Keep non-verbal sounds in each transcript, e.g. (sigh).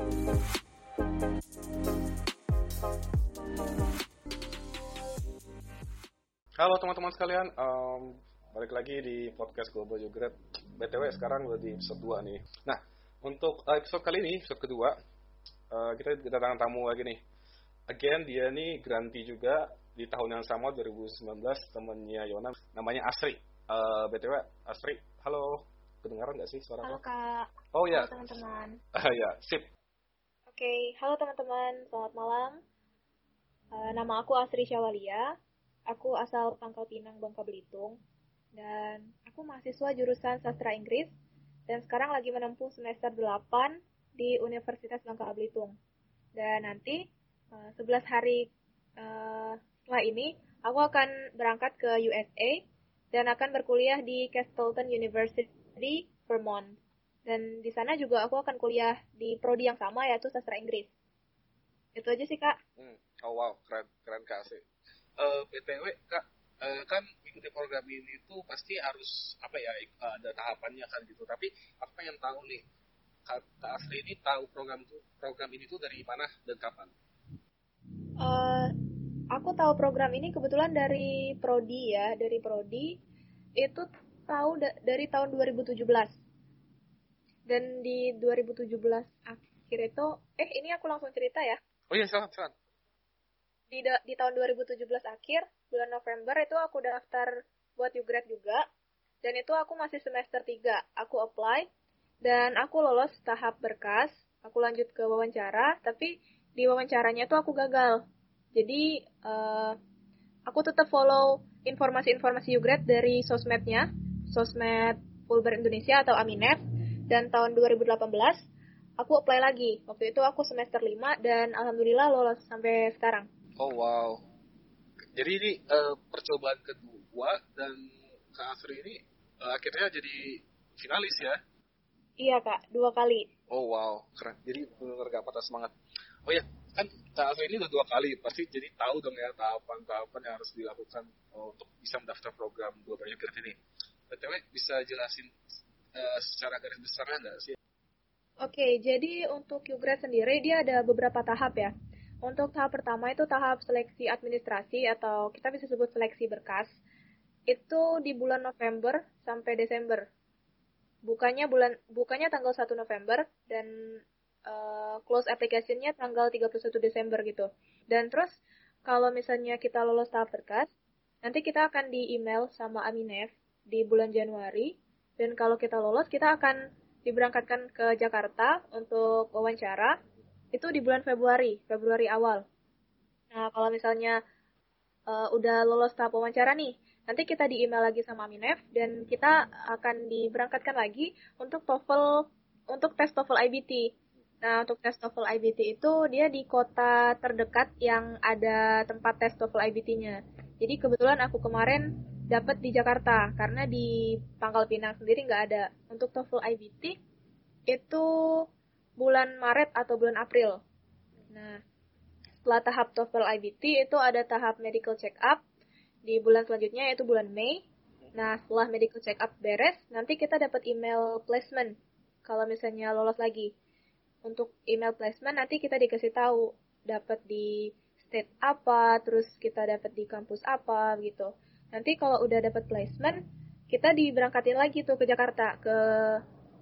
Halo teman-teman sekalian, um, balik lagi di podcast Global Yogurt. BTW sekarang udah di episode 2 nih. Nah, untuk episode kali ini, episode kedua, uh, kita kedatangan tamu lagi nih. Again, dia nih Granti juga di tahun yang sama 2019 temennya Yona namanya Asri. Uh, BTW Asri, halo. Kedengaran nggak sih suara Halo Kak. Oh ya. Halo teman-teman. Uh, (laughs) ya, sip. Oke, okay. halo teman-teman. Selamat malam. Uh, nama aku Asri Syawalia. Aku asal Pangkal Pinang, Bangka Belitung. Dan aku mahasiswa jurusan Sastra Inggris. Dan sekarang lagi menempuh semester 8 di Universitas Bangka Belitung. Dan nanti, uh, 11 hari uh, setelah ini, aku akan berangkat ke USA dan akan berkuliah di Castleton University, Vermont. Dan di sana juga aku akan kuliah di prodi yang sama yaitu sastra Inggris. Itu aja sih kak. Hmm. Oh wow, keren keren kak sih uh, btw kak uh, kan mengikuti program ini tuh pasti harus apa ya ada tahapannya kan gitu tapi aku pengen tahu nih kak, kak Asri ini tahu program tuh program ini tuh dari mana dan kapan? Uh, aku tahu program ini kebetulan dari prodi ya dari prodi itu tahu da dari tahun 2017 dan di 2017 akhir itu eh ini aku langsung cerita ya oh iya silakan silakan di, di tahun 2017 akhir, bulan November itu aku daftar buat Ugrad juga. Dan itu aku masih semester 3. Aku apply dan aku lolos tahap berkas. Aku lanjut ke wawancara, tapi di wawancaranya tuh aku gagal. Jadi uh, aku tetap follow informasi-informasi Ugrad dari sosmednya, sosmed Fulbright Indonesia atau Aminef. Dan tahun 2018 aku apply lagi. Waktu itu aku semester 5 dan alhamdulillah lolos sampai sekarang. Oh wow. Jadi ini uh, percobaan kedua dan Kak Asri ini uh, akhirnya jadi finalis ya? Iya kak, dua kali. Oh wow, keren. Jadi benar gak patah semangat. Oh ya, kan Kak Asri ini udah dua kali, pasti jadi tahu dong ya tahapan-tahapan yang harus dilakukan uh, untuk bisa mendaftar program dua banyak ini. BTW bisa jelasin uh, secara garis besarnya nggak sih? Oke, jadi untuk Ugrad sendiri dia ada beberapa tahap ya. Untuk tahap pertama itu tahap seleksi administrasi atau kita bisa sebut seleksi berkas. Itu di bulan November sampai Desember. Bukannya bulan bukannya tanggal 1 November dan uh, close application-nya tanggal 31 Desember gitu. Dan terus kalau misalnya kita lolos tahap berkas, nanti kita akan di email sama Aminef di bulan Januari dan kalau kita lolos kita akan diberangkatkan ke Jakarta untuk wawancara itu di bulan Februari, Februari awal. Nah, kalau misalnya uh, udah lolos tahap wawancara nih, nanti kita di email lagi sama Minef dan kita akan diberangkatkan lagi untuk TOEFL untuk tes TOEFL IBT. Nah, untuk tes TOEFL IBT itu dia di kota terdekat yang ada tempat tes TOEFL IBT-nya. Jadi kebetulan aku kemarin dapat di Jakarta karena di Pangkal Pinang sendiri nggak ada. Untuk TOEFL IBT itu bulan Maret atau bulan April. Nah, setelah tahap TOEFL IBT itu ada tahap medical check up di bulan selanjutnya yaitu bulan Mei. Nah, setelah medical check up beres, nanti kita dapat email placement kalau misalnya lolos lagi. Untuk email placement nanti kita dikasih tahu dapat di state apa, terus kita dapat di kampus apa gitu. Nanti kalau udah dapat placement, kita diberangkatin lagi tuh ke Jakarta ke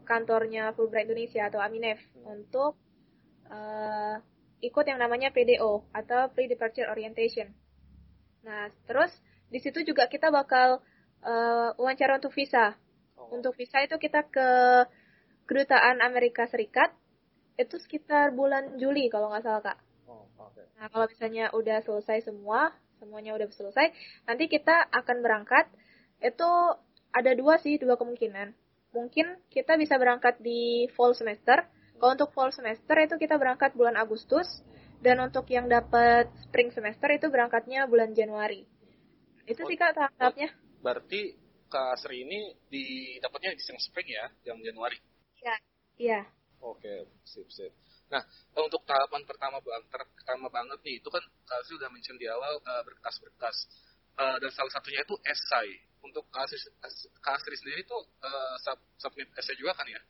kantornya Fulbright Indonesia atau Aminef untuk uh, ikut yang namanya PDO atau Pre-Departure Orientation. Nah, terus di situ juga kita bakal uh, wawancara untuk visa. Oh. Untuk visa itu kita ke kedutaan Amerika Serikat itu sekitar bulan Juli kalau nggak salah kak. Oh, okay. Nah kalau misalnya udah selesai semua, semuanya udah selesai, nanti kita akan berangkat. Itu ada dua sih, dua kemungkinan mungkin kita bisa berangkat di fall semester. Kalau untuk fall semester itu kita berangkat bulan Agustus dan untuk yang dapat spring semester itu berangkatnya bulan Januari. Itu sih kak tahap-tahapnya. Berarti Kak Sri ini didapatnya di spring ya, yang Januari? Iya. Iya. Oke, sip sip. Nah, untuk tahapan pertama pertama banget nih, itu kan Kak Sri udah mention di awal uh, berkas-berkas. Uh, dan salah satunya itu esai untuk Kak Astri sendiri tuh uh, sub submit essay juga kan ya?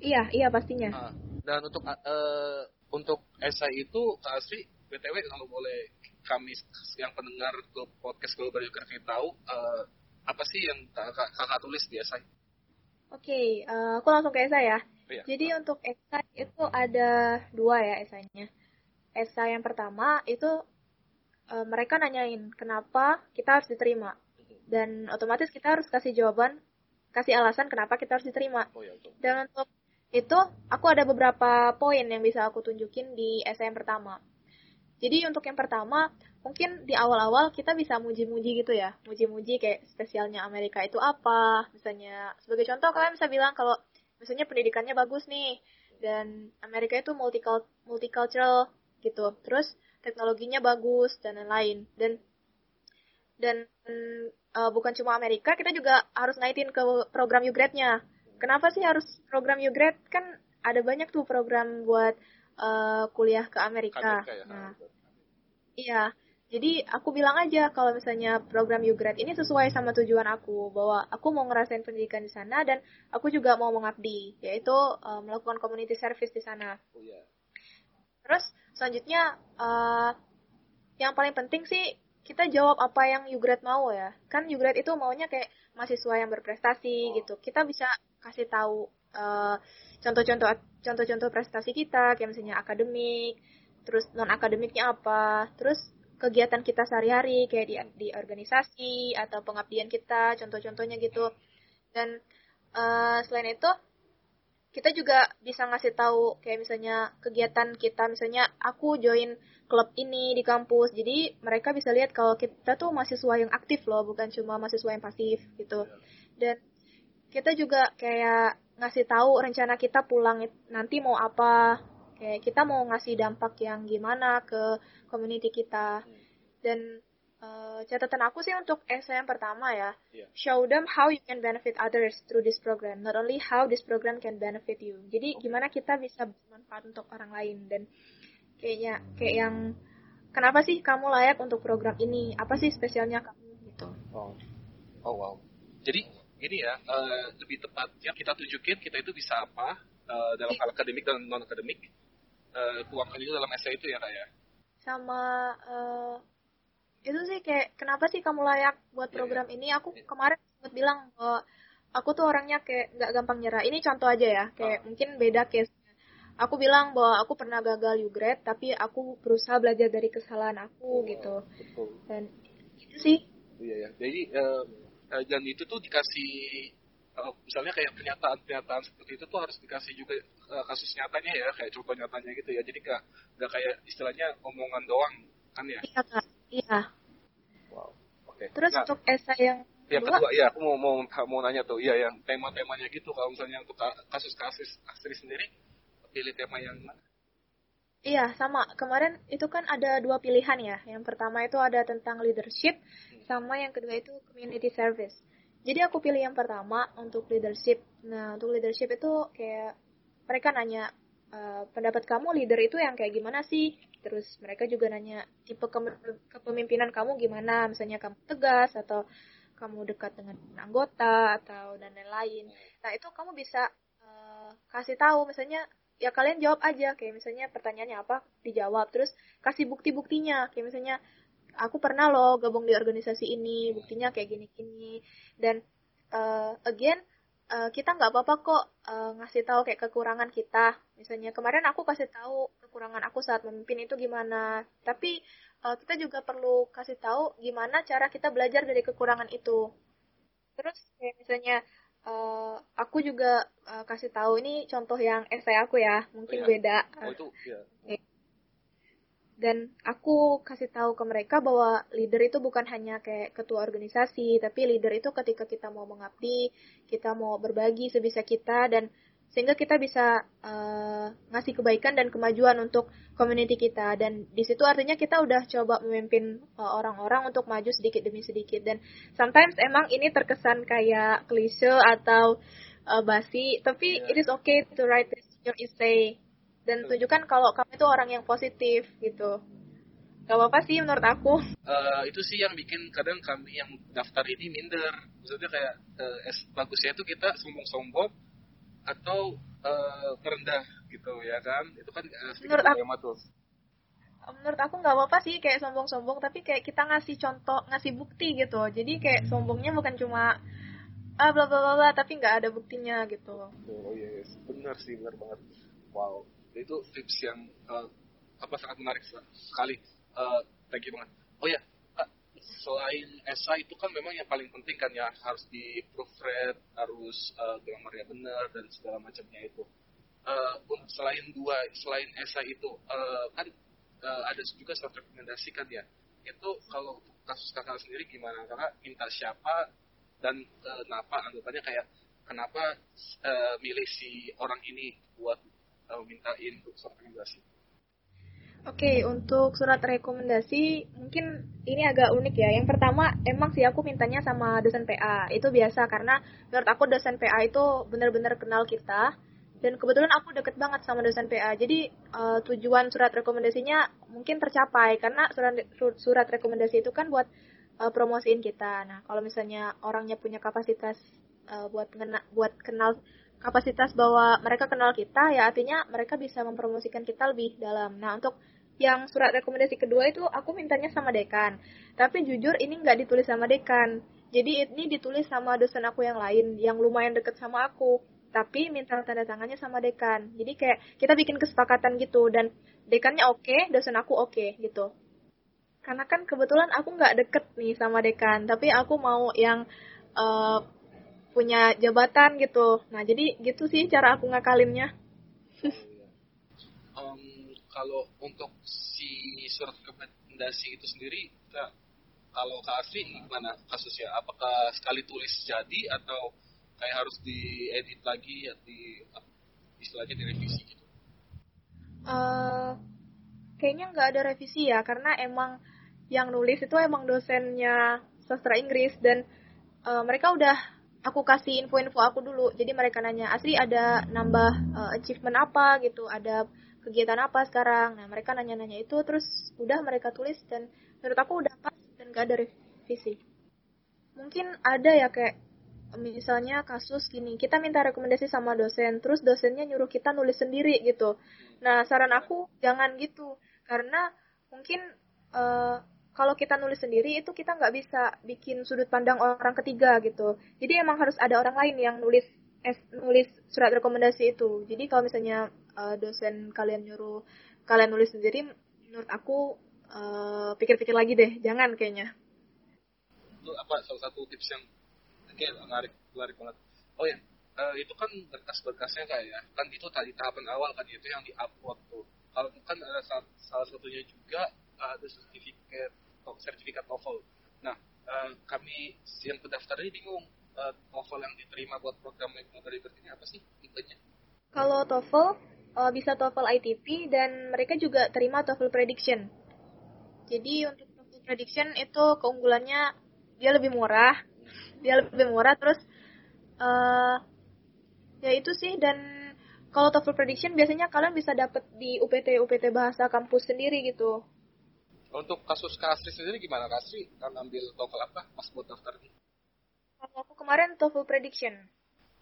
Iya, iya pastinya. Uh, Dan untuk uh, untuk esai itu Kak Asri, BTW kalau boleh kami yang pendengar ke podcast Global Geography tahu uh, apa sih yang kakak, kakak tulis di esai? Oke, okay, uh, aku langsung ke esai ya. Iya. Jadi untuk esai itu ada dua ya esainya. Esai yang pertama itu uh, mereka nanyain kenapa kita harus diterima. Dan otomatis kita harus kasih jawaban, kasih alasan kenapa kita harus diterima. Oh, iya, Dan untuk itu aku ada beberapa poin yang bisa aku tunjukin di esai yang pertama. Jadi untuk yang pertama, mungkin di awal-awal kita bisa muji-muji gitu ya. Muji-muji kayak spesialnya Amerika itu apa. Misalnya, sebagai contoh kalian bisa bilang kalau misalnya pendidikannya bagus nih. Dan Amerika itu multicultural gitu. Terus teknologinya bagus dan lain-lain. Dan dan uh, bukan cuma Amerika, kita juga harus ngaitin ke program UGRADE-nya. Kenapa sih harus program UGRADE? Kan ada banyak tuh program buat uh, kuliah ke Amerika. Amerika ya, nah, iya. Jadi aku bilang aja kalau misalnya program UGRAD ini sesuai sama tujuan aku bahwa aku mau ngerasain pendidikan di sana dan aku juga mau mengabdi yaitu uh, melakukan community service di sana. Oh, yeah. Terus selanjutnya uh, yang paling penting sih kita jawab apa yang UGRAD mau ya. Kan UGRAD itu maunya kayak mahasiswa yang berprestasi oh. gitu. Kita bisa kasih tahu uh, contoh-contoh contoh-contoh prestasi kita kayak misalnya akademik terus non akademiknya apa terus kegiatan kita sehari-hari kayak di di organisasi atau pengabdian kita contoh-contohnya gitu. Dan uh, selain itu kita juga bisa ngasih tahu kayak misalnya kegiatan kita misalnya aku join klub ini di kampus. Jadi mereka bisa lihat kalau kita tuh mahasiswa yang aktif loh bukan cuma mahasiswa yang pasif gitu. Dan kita juga kayak ngasih tahu rencana kita pulang nanti mau apa kayak kita mau ngasih dampak yang gimana ke community kita. Dan uh, catatan aku sih untuk essay yang pertama ya yeah. show them how you can benefit others through this program. Not only how this program can benefit you. Jadi okay. gimana kita bisa bermanfaat untuk orang lain. Dan kayaknya kayak yang kenapa sih kamu layak untuk program ini? Apa sih spesialnya kamu gitu? Oh. Oh wow. Jadi ini ya uh, lebih tepatnya kita tunjukin kita itu bisa apa uh, dalam hal akademik dan non akademik uh, tuangkan itu dalam essay itu ya kak ya? Sama uh, itu sih kayak kenapa sih kamu layak buat iya, program yeah, ini? Aku yeah. kemarin sempat bilang bahwa aku tuh orangnya kayak nggak gampang nyerah. Ini contoh aja ya kayak oh. mungkin beda case aku bilang bahwa aku pernah gagal UGRAD tapi aku berusaha belajar dari kesalahan aku oh, gitu. betul. dan itu sih. Iya ya jadi uh, dan itu tuh dikasih uh, misalnya kayak pernyataan-pernyataan seperti itu tuh harus dikasih juga uh, kasus nyatanya ya kayak contoh nyatanya gitu ya jadi nggak nggak kayak istilahnya omongan doang kan ya iya kak iya wow oke okay. terus nah, untuk esai yang yang kedua, kedua ya aku mau mau mau nanya tuh iya yang tema-temanya gitu kalau misalnya untuk kasus-kasus asli sendiri pilih tema yang mana Iya, sama. Kemarin itu kan ada dua pilihan ya. Yang pertama itu ada tentang leadership, hmm. sama yang kedua itu community service. Jadi aku pilih yang pertama untuk leadership. Nah, untuk leadership itu kayak mereka nanya, e, pendapat kamu leader itu yang kayak gimana sih? Terus mereka juga nanya tipe kepemimpinan kamu gimana? Misalnya kamu tegas atau kamu dekat dengan anggota atau dan lain-lain. Nah, itu kamu bisa uh, kasih tahu misalnya ya kalian jawab aja kayak misalnya pertanyaannya apa dijawab terus kasih bukti-buktinya kayak misalnya aku pernah loh gabung di organisasi ini buktinya kayak gini-gini. Dan uh, again uh, kita nggak apa-apa kok uh, ngasih tahu kayak kekurangan kita. Misalnya kemarin aku kasih tahu kekurangan aku saat memimpin itu gimana. Tapi uh, kita juga perlu kasih tahu gimana cara kita belajar dari kekurangan itu. Terus kayak misalnya uh, aku juga uh, kasih tahu ini contoh yang esai aku ya mungkin oh, iya. beda. Oh, itu, ya. Dan aku kasih tahu ke mereka bahwa leader itu bukan hanya kayak ketua organisasi tapi leader itu ketika kita mau mengabdi kita mau berbagi sebisa kita dan sehingga kita bisa uh, ngasih kebaikan dan kemajuan untuk community kita. Dan di situ artinya kita udah coba memimpin eh, orang-orang uh, untuk maju sedikit demi sedikit. Dan sometimes emang ini terkesan kayak klise atau uh, basi tapi yeah. it is okay to write this your essay dan tunjukkan kalau kamu itu orang yang positif gitu. Gak apa-apa sih menurut aku. Uh, (laughs) itu sih yang bikin kadang kami yang daftar ini minder. Maksudnya kayak uh, bagusnya itu kita sombong-sombong atau uh, terendah gitu ya kan? Itu kan uh, menurut aku tuh. menurut aku nggak apa-apa sih kayak sombong-sombong tapi kayak kita ngasih contoh ngasih bukti gitu. Jadi kayak sombongnya bukan cuma ah bla bla bla tapi nggak ada buktinya gitu. Oh iya yes. benar sih benar banget. Wow itu tips yang uh, apa sangat menarik sekali. Uh, thank you banget. Oh ya selain esai itu kan memang yang paling penting kan ya harus di proofread harus uh, grammarnya benar dan segala macamnya itu. Uh, selain dua selain esai itu uh, kan uh, ada juga surat rekomendasi kan ya. Itu kalau kasus kakak sendiri gimana? Karena minta siapa dan uh, kenapa? Anggapannya kayak kenapa uh, milih si orang ini buat uh, mintain surat rekomendasi Oke, untuk surat rekomendasi mungkin ini agak unik ya. Yang pertama, emang sih aku mintanya sama dosen PA. Itu biasa karena menurut aku dosen PA itu benar-benar kenal kita. Dan kebetulan aku deket banget sama dosen PA. Jadi uh, tujuan surat rekomendasinya mungkin tercapai karena surat surat rekomendasi itu kan buat uh, promosiin kita. Nah, kalau misalnya orangnya punya kapasitas uh, buat ngena, buat kenal kapasitas bahwa mereka kenal kita ya artinya mereka bisa mempromosikan kita lebih dalam. Nah untuk yang surat rekomendasi kedua itu aku mintanya sama dekan. Tapi jujur ini nggak ditulis sama dekan. Jadi ini ditulis sama dosen aku yang lain yang lumayan deket sama aku. Tapi minta tanda tangannya sama dekan. Jadi kayak kita bikin kesepakatan gitu dan dekannya oke, okay, dosen aku oke okay, gitu. Karena kan kebetulan aku nggak deket nih sama dekan, tapi aku mau yang uh, punya jabatan gitu. Nah, jadi gitu sih cara aku ngakalinnya. (laughs) um, kalau untuk si surat rekomendasi itu sendiri, kalau ke asli gimana kasusnya? Apakah sekali tulis jadi atau kayak harus diedit lagi ya di istilahnya direvisi gitu? Uh, kayaknya nggak ada revisi ya karena emang yang nulis itu emang dosennya sastra Inggris dan uh, mereka udah aku kasih info-info aku dulu. Jadi mereka nanya, Asri ada nambah uh, achievement apa gitu, ada kegiatan apa sekarang. Nah mereka nanya-nanya itu, terus udah mereka tulis dan menurut aku udah pas dan gak ada revisi. Mungkin ada ya kayak misalnya kasus gini, kita minta rekomendasi sama dosen, terus dosennya nyuruh kita nulis sendiri gitu. Nah saran aku jangan gitu, karena mungkin uh, kalau kita nulis sendiri itu kita nggak bisa bikin sudut pandang orang ketiga gitu. Jadi emang harus ada orang lain yang nulis es, nulis surat rekomendasi itu. Jadi kalau misalnya uh, dosen kalian nyuruh kalian nulis sendiri, menurut aku uh, pikir-pikir lagi deh, jangan kayaknya. Itu apa salah satu tips yang kayak menarik, menarik banget. Oh ya, uh, itu kan berkas-berkasnya kayak ya, kan itu tadi tahapan awal kan itu yang di-upload tuh. Kalau kan ada salah satunya juga ada sertifikat sertifikat TOEFL. Nah, uh, kami yang pendaftar ini bingung uh, TOEFL yang diterima buat program Moderator ini apa sih tipenya? Kalau TOEFL uh, bisa TOEFL ITP dan mereka juga terima TOEFL Prediction. Jadi untuk TOEFL Prediction itu keunggulannya dia lebih murah, dia lebih murah terus uh, ya itu sih dan kalau TOEFL Prediction biasanya kalian bisa dapat di UPT UPT bahasa kampus sendiri gitu. Untuk kasus Kasri sendiri gimana? Kasri kan ambil TOEFL apa pas buat daftar ini? Kalau aku kemarin TOEFL prediction.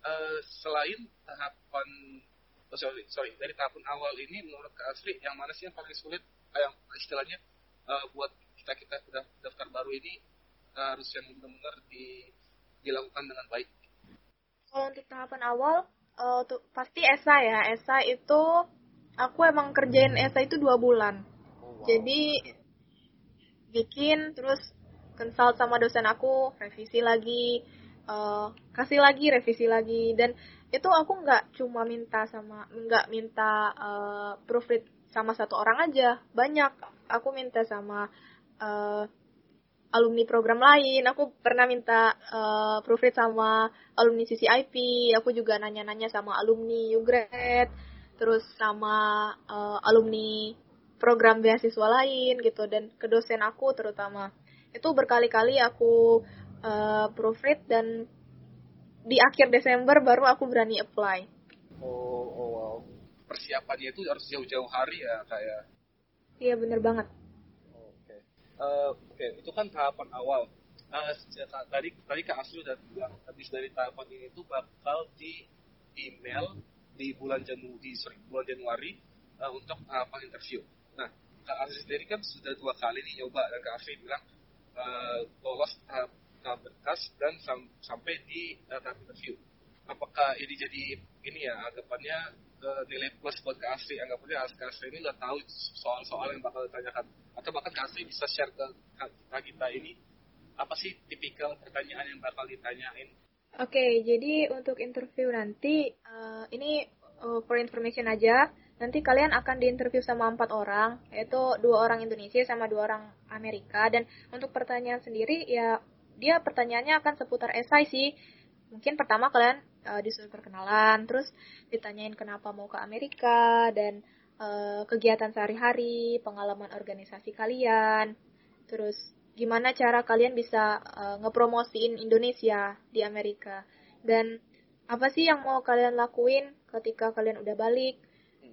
Uh, selain tahapan oh, sorry, sorry dari tahapan awal ini menurut Kak Asri yang mana sih yang paling sulit eh, yang istilahnya uh, buat kita kita daftar baru ini uh, harus yang benar-benar di, dilakukan dengan baik. Kalau untuk tahapan awal uh, tuh, pasti ESA ya ESA itu aku emang kerjain ESA itu dua bulan. Oh, wow. Jadi bikin terus consult sama dosen aku revisi lagi uh, kasih lagi revisi lagi. Dan itu aku nggak cuma minta sama nggak minta uh, proofread sama satu orang aja. Banyak. Aku minta sama uh, alumni program lain. Aku pernah minta uh, proofread sama alumni CCIP aku juga nanya-nanya sama alumni Ugrad terus sama uh, alumni program beasiswa lain gitu dan ke dosen aku terutama itu berkali-kali aku uh, proofread dan di akhir Desember baru aku berani apply. Oh, oh wow. Persiapannya itu harus jauh-jauh hari ya kayak. Iya bener banget. Oke. Okay. Uh, Oke, okay. itu kan tahapan awal. Uh, tadi tadi Kak Asli udah bilang habis dari tahapan ini tuh bakal di email di bulan Januari di sorry, bulan Januari uh, untuk uh, interview. Nah, Kak Asri sendiri kan sudah dua kali nih nyoba dan Kak Asri bilang uh, lolos tahap, tahap berkas dan sam sampai di uh, tahap interview. Apakah ini jadi ini ya anggapannya uh, nilai plus buat Kak Asri? Anggapannya Kak Asri ini udah tahu soal-soal yang bakal ditanyakan atau bahkan Kak Asri bisa share ke kita, kita ini apa sih tipikal pertanyaan yang bakal ditanyain? Oke, okay, jadi untuk interview nanti uh, ini uh, for information aja nanti kalian akan diinterview sama empat orang, yaitu dua orang Indonesia sama dua orang Amerika. Dan untuk pertanyaan sendiri, ya dia pertanyaannya akan seputar esai sih. Mungkin pertama kalian uh, disuruh perkenalan, terus ditanyain kenapa mau ke Amerika dan uh, kegiatan sehari-hari, pengalaman organisasi kalian, terus gimana cara kalian bisa uh, ngepromosiin Indonesia di Amerika dan apa sih yang mau kalian lakuin ketika kalian udah balik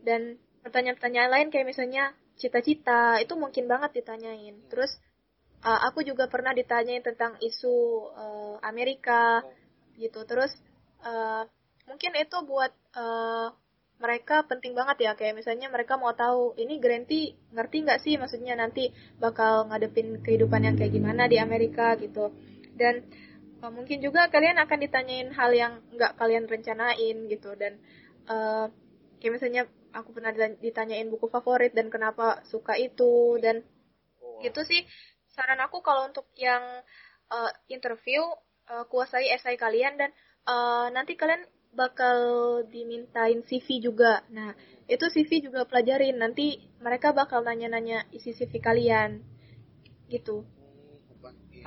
dan pertanyaan-pertanyaan lain kayak misalnya cita-cita itu mungkin banget ditanyain. Terus uh, aku juga pernah ditanyain tentang isu uh, Amerika gitu. Terus uh, mungkin itu buat uh, mereka penting banget ya. Kayak misalnya mereka mau tahu ini Granty ngerti nggak sih? Maksudnya nanti bakal ngadepin kehidupan yang kayak gimana di Amerika gitu. Dan uh, mungkin juga kalian akan ditanyain hal yang nggak kalian rencanain gitu. Dan uh, kayak misalnya aku pernah ditanyain buku favorit dan kenapa suka itu dan oh, gitu sih saran aku kalau untuk yang uh, interview uh, kuasai esai kalian dan uh, nanti kalian bakal dimintain CV juga. Nah, itu CV juga pelajarin. Nanti mereka bakal nanya-nanya isi CV kalian. Gitu.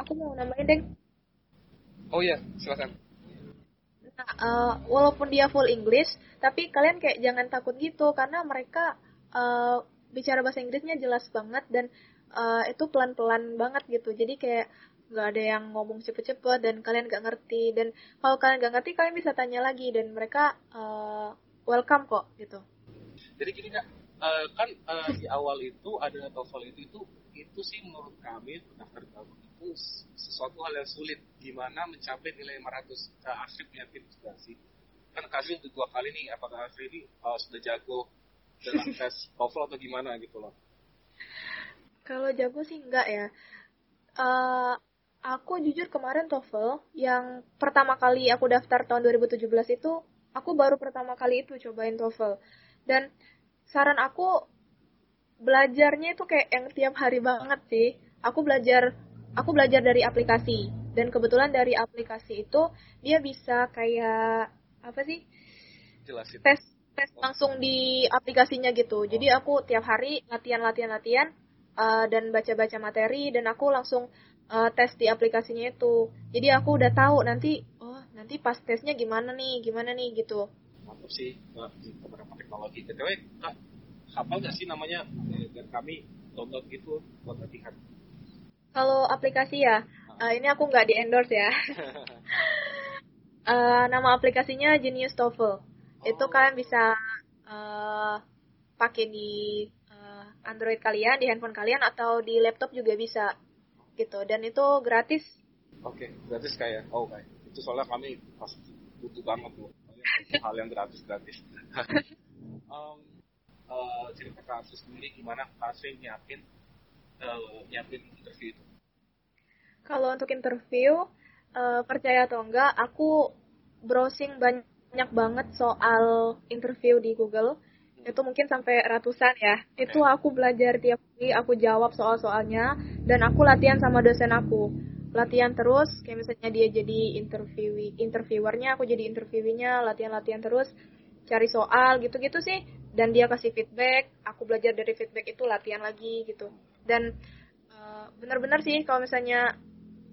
Aku mau nambahin, Deng. Oh iya, silakan. Uh, walaupun dia full English, tapi kalian kayak jangan takut gitu karena mereka uh, bicara bahasa Inggrisnya jelas banget dan uh, itu pelan-pelan banget gitu. Jadi kayak nggak ada yang ngomong cepet-cepet dan kalian nggak ngerti dan kalau kalian nggak ngerti kalian bisa tanya lagi dan mereka uh, welcome kok gitu. Jadi gini kak, uh, kan uh, di awal itu ada TOEFL itu itu itu sih menurut kami pendaftar itu sesuatu hal yang sulit gimana mencapai nilai 500 uh, Asri punya tim juga sih. Kan kasih untuk dua kali nih apakah Asri ini uh, sudah jago dalam (laughs) tes TOEFL atau gimana gitu loh? Kalau jago sih enggak ya. Uh, aku jujur kemarin TOEFL yang pertama kali aku daftar tahun 2017 itu aku baru pertama kali itu cobain TOEFL. Dan saran aku belajarnya itu kayak yang tiap hari banget sih. Aku belajar aku belajar dari aplikasi dan kebetulan dari aplikasi itu dia bisa kayak apa sih? Jelasin. Tes tes langsung di aplikasinya gitu. Oh. Jadi aku tiap hari latihan latihan latihan uh, dan baca-baca materi dan aku langsung uh, tes di aplikasinya itu. Jadi aku udah tahu nanti oh nanti pas tesnya gimana nih, gimana nih gitu. Mantap sih beberapa teknologi. BTW, Kak, hafal nggak sih namanya dan kami download gitu buat latihan kalau aplikasi ya uh, ini aku nggak di endorse ya. Uh, (laughs) nama aplikasinya Genius TOEFL oh. itu kalian bisa uh, pakai di uh, Android kalian di handphone kalian atau di laptop juga bisa gitu. Dan itu gratis. Oke okay, gratis kayak oh kayak. Itu soalnya kami pas butuh banget loh hal yang gratis gratis. (laughs) Um, uh, cerita kasus sendiri gimana? Kasih nyiapin uh, nyiapin interview itu? Kalau untuk interview, uh, percaya atau enggak, aku browsing banyak banget soal interview di Google. Itu mungkin sampai ratusan ya. Itu aku belajar tiap hari, aku jawab soal-soalnya, dan aku latihan sama dosen aku. Latihan terus, kayak misalnya dia jadi interview interviewernya, aku jadi interviewnya, latihan-latihan terus, cari soal gitu-gitu sih dan dia kasih feedback aku belajar dari feedback itu latihan lagi gitu dan uh, benar-benar sih kalau misalnya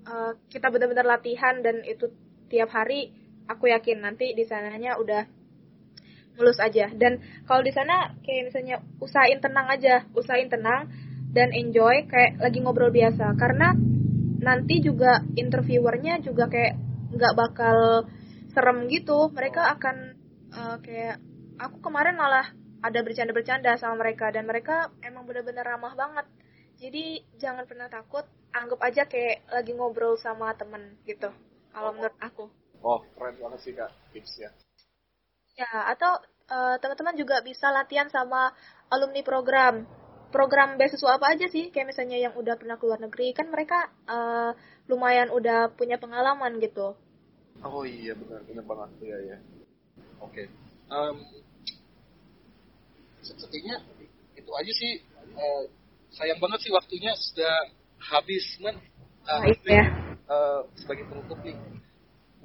uh, kita benar-benar latihan dan itu tiap hari aku yakin nanti di sananya udah mulus aja. Dan kalau di sana kayak misalnya usahain tenang aja usahain tenang dan enjoy kayak lagi ngobrol biasa. Karena nanti juga interviewernya juga kayak nggak bakal serem gitu. Mereka akan uh, kayak aku kemarin malah ada bercanda-bercanda sama mereka dan mereka emang bener-bener ramah banget. Jadi jangan pernah takut anggap aja kayak lagi ngobrol sama temen gitu kalau oh. menurut aku oh keren banget sih kak tipsnya ya atau uh, teman-teman juga bisa latihan sama alumni program. Program beasiswa apa aja sih? Kayak misalnya yang udah pernah keluar negeri, kan mereka uh, lumayan udah punya pengalaman gitu. Oh iya benar benar banget ya ya. Oke. Okay. Um, sepertinya itu aja sih. Uh, sayang banget sih waktunya sudah habis, men. Uh, nah, ya. uh, sebagai penutup nih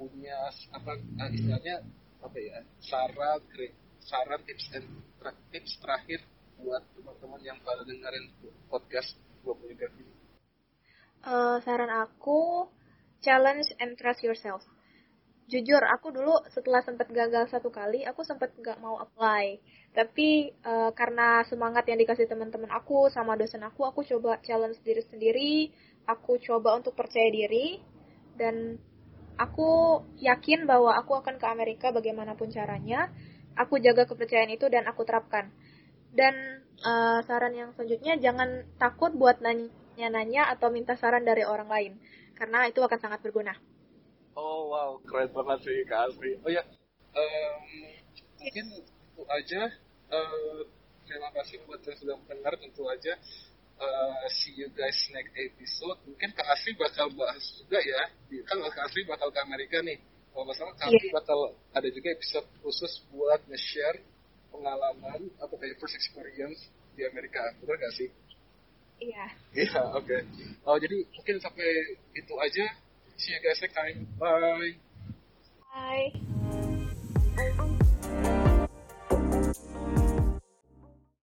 punya apa uh, istilahnya apa ya saran saran tips dan tips terakhir buat teman-teman yang pada dengerin podcast gue punya ini? Uh, saran aku challenge and trust yourself. Jujur, aku dulu setelah sempat gagal satu kali, aku sempat nggak mau apply. Tapi uh, karena semangat yang dikasih teman-teman aku sama dosen aku, aku coba challenge diri sendiri. Aku coba untuk percaya diri dan aku yakin bahwa aku akan ke Amerika bagaimanapun caranya aku jaga kepercayaan itu dan aku terapkan. Dan uh, saran yang selanjutnya jangan takut buat nanya-nanya atau minta saran dari orang lain karena itu akan sangat berguna. Oh wow, keren banget sih Kak Asri. Oh ya, um, mungkin itu aja. Uh, terima kasih buat yang sudah mendengar tentu aja. Uh, see you guys next episode. Mungkin Kak Asri bakal bahas juga ya. Kan Kak Asri bakal ke Amerika nih kalau nggak salah kami yeah. bakal ada juga episode khusus buat nge-share pengalaman atau kayak first experience di Amerika betul nggak sih iya iya yeah, oke okay. oh jadi mungkin sampai itu aja see you guys next time. Bye. Bye